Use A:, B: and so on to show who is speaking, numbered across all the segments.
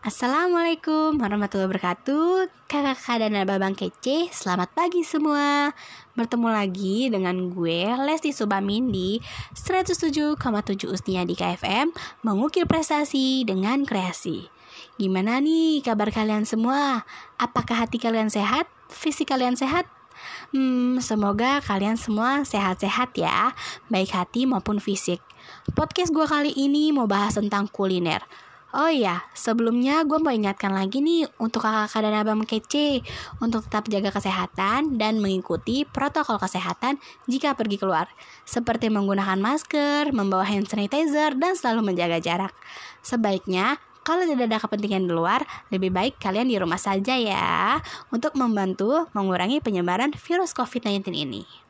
A: Assalamualaikum warahmatullahi wabarakatuh Kakak-kakak dan abang kece Selamat pagi semua Bertemu lagi dengan gue Lesti Subamin di 107,7 Usnia di KFM Mengukir prestasi dengan kreasi Gimana nih kabar kalian semua? Apakah hati kalian sehat? Fisik kalian sehat? Hmm, semoga kalian semua sehat-sehat ya Baik hati maupun fisik Podcast gue kali ini mau bahas tentang kuliner Oh iya, sebelumnya gue mau ingatkan lagi nih untuk kakak-kakak dan abang kece untuk tetap jaga kesehatan dan mengikuti protokol kesehatan jika pergi keluar, seperti menggunakan masker, membawa hand sanitizer, dan selalu menjaga jarak. Sebaiknya kalau tidak ada kepentingan di luar, lebih baik kalian di rumah saja ya, untuk membantu mengurangi penyebaran virus COVID-19 ini.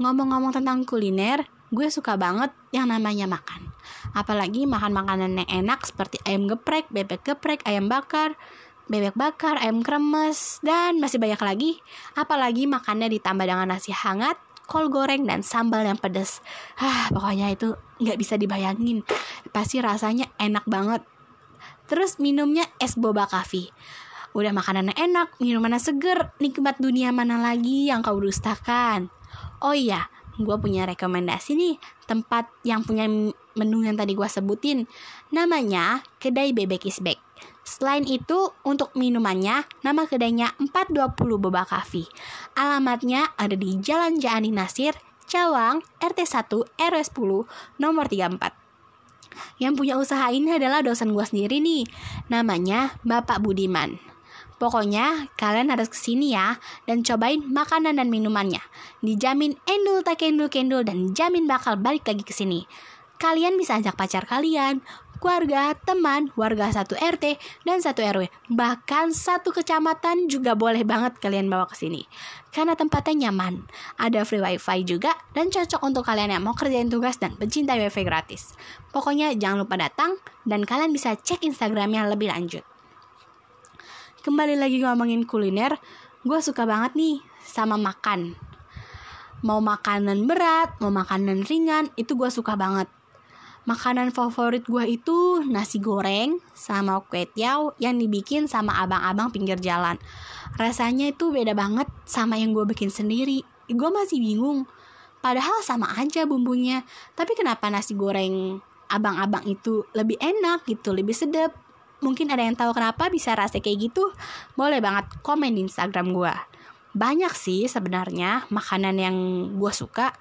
A: Ngomong-ngomong tentang kuliner, gue suka banget yang namanya makan. Apalagi makan makanan yang enak seperti ayam geprek, bebek geprek, ayam bakar, bebek bakar, ayam kremes, dan masih banyak lagi. Apalagi makannya ditambah dengan nasi hangat, kol goreng, dan sambal yang pedas. Ah, pokoknya itu nggak bisa dibayangin. Pasti rasanya enak banget. Terus minumnya es boba coffee. Udah makanannya enak, minumannya seger, nikmat dunia mana lagi yang kau dustakan. Oh iya, gue punya rekomendasi nih tempat yang punya menu yang tadi gue sebutin. Namanya Kedai Bebek Isbek. Selain itu, untuk minumannya, nama kedainya 420 Boba Coffee. Alamatnya ada di Jalan Jaani Nasir, Cawang, RT 1, RW 10, nomor 34. Yang punya usaha ini adalah dosen gue sendiri nih. Namanya Bapak Budiman. Pokoknya kalian harus ke sini ya dan cobain makanan dan minumannya. Dijamin endul tak endul kendul dan jamin bakal balik lagi ke sini. Kalian bisa ajak pacar kalian, keluarga, teman, warga satu RT dan satu RW. Bahkan satu kecamatan juga boleh banget kalian bawa ke sini. Karena tempatnya nyaman, ada free wifi juga dan cocok untuk kalian yang mau kerjain tugas dan pencinta wifi gratis. Pokoknya jangan lupa datang dan kalian bisa cek Instagramnya lebih lanjut kembali lagi ngomongin kuliner, gue suka banget nih sama makan. Mau makanan berat, mau makanan ringan, itu gue suka banget. Makanan favorit gue itu nasi goreng sama kue tiaw yang dibikin sama abang-abang pinggir jalan. Rasanya itu beda banget sama yang gue bikin sendiri. Gue masih bingung. Padahal sama aja bumbunya. Tapi kenapa nasi goreng abang-abang itu lebih enak gitu, lebih sedap mungkin ada yang tahu kenapa bisa rasa kayak gitu? Boleh banget komen di Instagram gue banyak sih sebenarnya makanan yang gue suka.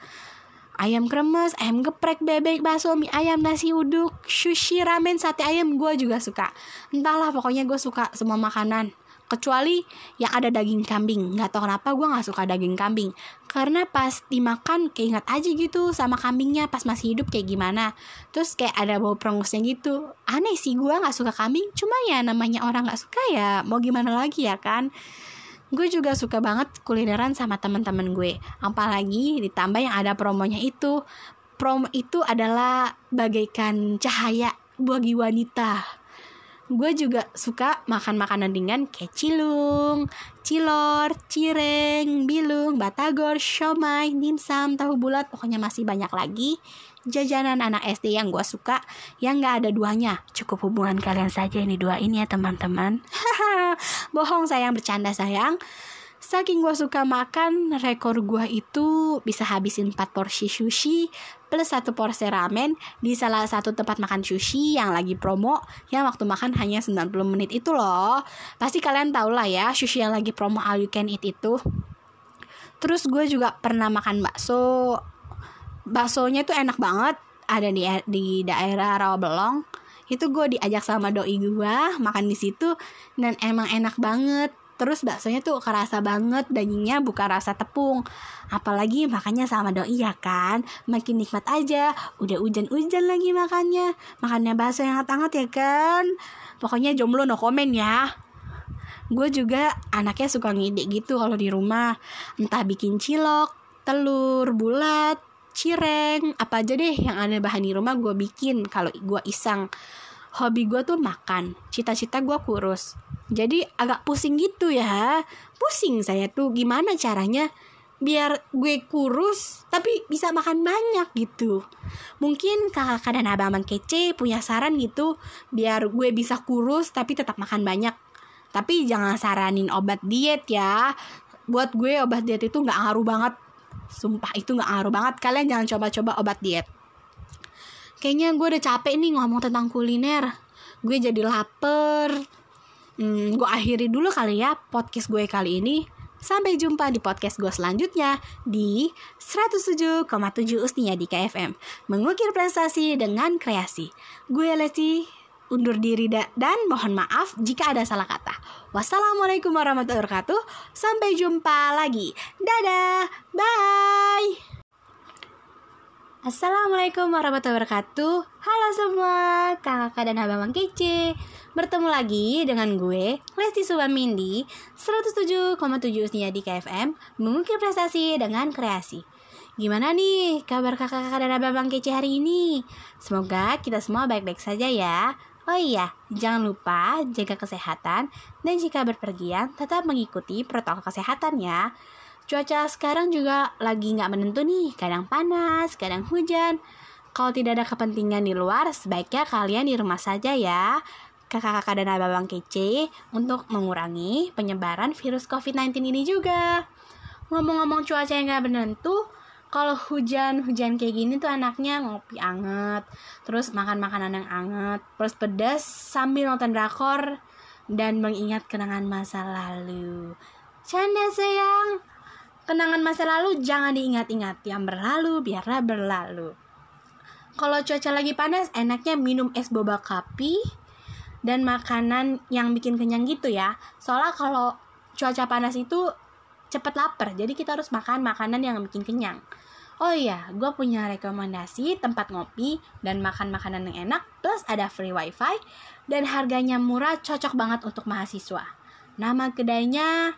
A: Ayam kremes, ayam geprek, bebek, bakso, mie ayam, nasi uduk, sushi, ramen, sate ayam gue juga suka. Entahlah pokoknya gue suka semua makanan kecuali yang ada daging kambing. Nggak tahu kenapa gue nggak suka daging kambing. Karena pas dimakan keinget aja gitu sama kambingnya pas masih hidup kayak gimana. Terus kayak ada bau perengusnya gitu. Aneh sih gue nggak suka kambing. Cuma ya namanya orang nggak suka ya mau gimana lagi ya kan? Gue juga suka banget kulineran sama teman-teman gue. Apalagi ditambah yang ada promonya itu. Promo itu adalah bagaikan cahaya bagi wanita gue juga suka makan makanan ringan kayak cilung, cilor, cireng, bilung, batagor, siomay, dimsum, tahu bulat, pokoknya masih banyak lagi jajanan anak SD yang gue suka yang gak ada duanya. Cukup hubungan kalian saja ini dua ini ya teman-teman. Bohong sayang, bercanda sayang. Saking gue suka makan, rekor gue itu bisa habisin 4 porsi sushi plus satu porsi ramen di salah satu tempat makan sushi yang lagi promo yang waktu makan hanya 90 menit itu loh. Pasti kalian tau lah ya sushi yang lagi promo all you can eat itu. Terus gue juga pernah makan bakso. Baksonya tuh enak banget. Ada di di daerah Rawabelong. Itu gue diajak sama doi gue makan di situ dan emang enak banget terus baksonya tuh kerasa banget dagingnya bukan rasa tepung. Apalagi makannya sama doi ya kan? Makin nikmat aja udah hujan-hujan lagi makannya. Makannya bakso yang hangat-hangat ya kan? Pokoknya jomblo no komen ya. Gue juga anaknya suka ngide gitu kalau di rumah. Entah bikin cilok telur bulat cireng apa aja deh yang ada bahan di rumah gue bikin kalau gue iseng. Hobi gue tuh makan. Cita-cita gue kurus jadi agak pusing gitu ya. Pusing saya tuh gimana caranya biar gue kurus tapi bisa makan banyak gitu. Mungkin kakak-kakak dan abang-abang kece punya saran gitu biar gue bisa kurus tapi tetap makan banyak. Tapi jangan saranin obat diet ya. Buat gue obat diet itu nggak ngaruh banget. Sumpah itu nggak ngaruh banget. Kalian jangan coba-coba obat diet. Kayaknya gue udah capek nih ngomong tentang kuliner. Gue jadi lapar hmm, gue akhiri dulu kali ya podcast gue kali ini Sampai jumpa di podcast gue selanjutnya di 107,7 Usnia di KFM. Mengukir prestasi dengan kreasi. Gue Lesti, undur diri dan mohon maaf jika ada salah kata. Wassalamualaikum warahmatullahi wabarakatuh. Sampai jumpa lagi. Dadah. Bye. Assalamualaikum warahmatullahi wabarakatuh. Halo semua, kakak dan abang kece. Bertemu lagi dengan gue, Lesti Subamindi 107,7 usia di KFM Mengukir prestasi dengan kreasi. Gimana nih kabar kakak-kakak dan abang kece hari ini? Semoga kita semua baik-baik saja ya. Oh iya, jangan lupa jaga kesehatan Dan jika berpergian, tetap mengikuti protokol kesehatan ya Cuaca sekarang juga lagi nggak menentu nih, kadang panas, kadang hujan. Kalau tidak ada kepentingan di luar, sebaiknya kalian di rumah saja ya. Kakak-kakak dan abang kece untuk mengurangi penyebaran virus COVID-19 ini juga. Ngomong-ngomong cuaca yang nggak menentu, kalau hujan-hujan kayak gini tuh anaknya ngopi anget, terus makan makanan yang anget, terus pedas sambil nonton drakor dan mengingat kenangan masa lalu. Canda sayang, Kenangan masa lalu jangan diingat-ingat, yang berlalu biarlah berlalu. Kalau cuaca lagi panas, enaknya minum es boba kapi dan makanan yang bikin kenyang gitu ya. Soalnya kalau cuaca panas itu cepet lapar, jadi kita harus makan makanan yang bikin kenyang. Oh iya, gue punya rekomendasi tempat ngopi dan makan makanan yang enak, plus ada free wifi, dan harganya murah cocok banget untuk mahasiswa. Nama kedainya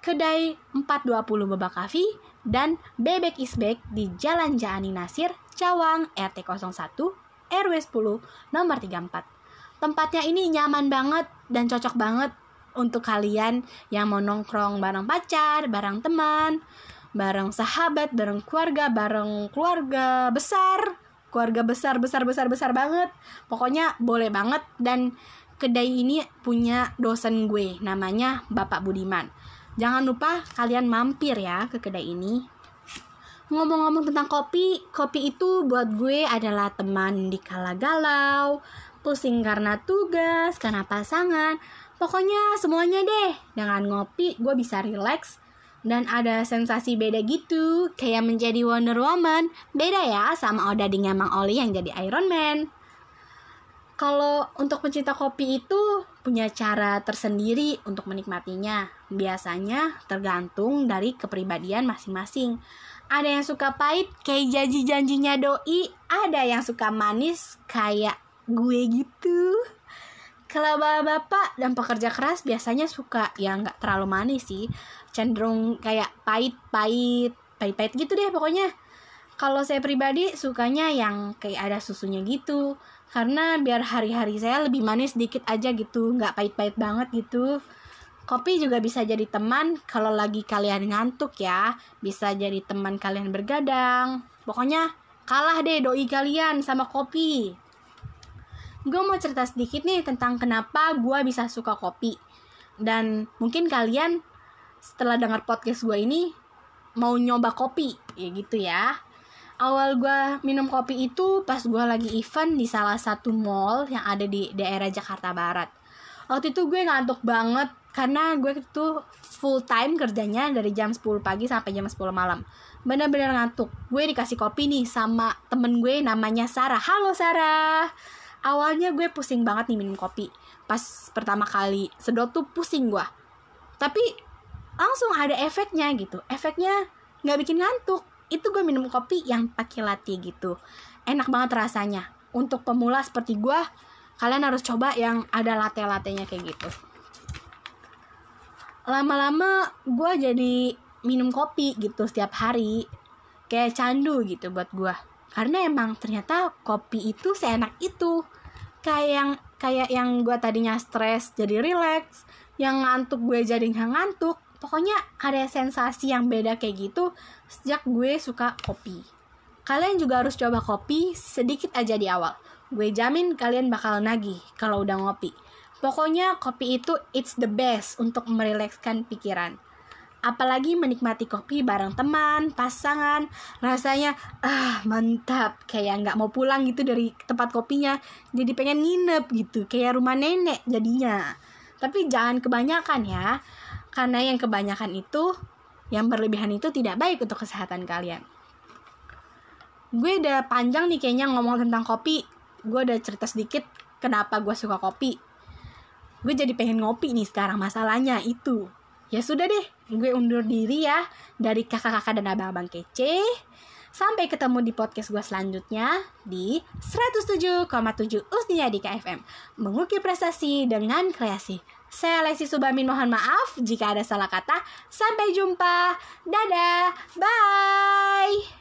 A: Kedai 420 Bebak Cafe, dan Bebek Isbek di Jalan Jaani Nasir, Cawang, RT 01, RW 10, nomor 34. Tempatnya ini nyaman banget dan cocok banget untuk kalian yang mau nongkrong bareng pacar, bareng teman, bareng sahabat, bareng keluarga, bareng keluarga besar, keluarga besar besar besar besar banget. Pokoknya boleh banget dan kedai ini punya dosen gue namanya Bapak Budiman. Jangan lupa kalian mampir ya ke kedai ini. Ngomong-ngomong tentang kopi, kopi itu buat gue adalah teman di kala galau, pusing karena tugas, karena pasangan, pokoknya semuanya deh. Dengan ngopi gue bisa relax dan ada sensasi beda gitu, kayak menjadi Wonder Woman. Beda ya sama Odadingnya Mang Oli yang jadi Iron Man kalau untuk pencinta kopi itu punya cara tersendiri untuk menikmatinya. Biasanya tergantung dari kepribadian masing-masing. Ada yang suka pahit kayak janji-janjinya doi, ada yang suka manis kayak gue gitu. Kalau bapak-bapak dan pekerja keras biasanya suka yang nggak terlalu manis sih, cenderung kayak pahit-pahit, pahit-pahit gitu deh pokoknya. Kalau saya pribadi sukanya yang kayak ada susunya gitu karena biar hari-hari saya lebih manis sedikit aja gitu nggak pahit-pahit banget gitu kopi juga bisa jadi teman kalau lagi kalian ngantuk ya. Bisa jadi teman kalian bergadang. Pokoknya kalah deh doi kalian sama kopi. Gue mau cerita sedikit nih tentang kenapa gue bisa suka kopi. Dan mungkin kalian setelah dengar podcast gue ini mau nyoba kopi ya gitu ya. Awal gue minum kopi itu pas gue lagi event di salah satu mall yang ada di daerah Jakarta Barat. Waktu itu gue ngantuk banget karena gue itu full time kerjanya dari jam 10 pagi sampai jam 10 malam. Bener-bener ngantuk. Gue dikasih kopi nih sama temen gue namanya Sarah. Halo Sarah. Awalnya gue pusing banget nih minum kopi. Pas pertama kali sedot tuh pusing gue. Tapi langsung ada efeknya gitu. Efeknya nggak bikin ngantuk itu gue minum kopi yang pakai latte gitu enak banget rasanya untuk pemula seperti gue kalian harus coba yang ada latte latenya kayak gitu lama-lama gue jadi minum kopi gitu setiap hari kayak candu gitu buat gue karena emang ternyata kopi itu seenak itu kayak yang kayak yang gue tadinya stres jadi relax yang ngantuk gue jadi nggak ngantuk Pokoknya ada sensasi yang beda kayak gitu sejak gue suka kopi. Kalian juga harus coba kopi sedikit aja di awal. Gue jamin kalian bakal nagih kalau udah ngopi. Pokoknya kopi itu it's the best untuk merilekskan pikiran. Apalagi menikmati kopi bareng teman, pasangan, rasanya ah mantap, kayak nggak mau pulang gitu dari tempat kopinya, jadi pengen nginep gitu, kayak rumah nenek jadinya. Tapi jangan kebanyakan ya, karena yang kebanyakan itu, yang berlebihan itu tidak baik untuk kesehatan kalian. Gue udah panjang nih kayaknya ngomong tentang kopi. Gue udah cerita sedikit kenapa gue suka kopi. Gue jadi pengen ngopi nih sekarang masalahnya itu. Ya sudah deh, gue undur diri ya dari kakak-kakak dan abang-abang kece. Sampai ketemu di podcast gue selanjutnya di 107,7 Usnia di KFM. Mengukir prestasi dengan kreasi. Saya Lesi Subamin mohon maaf jika ada salah kata. Sampai jumpa. Dadah. Bye.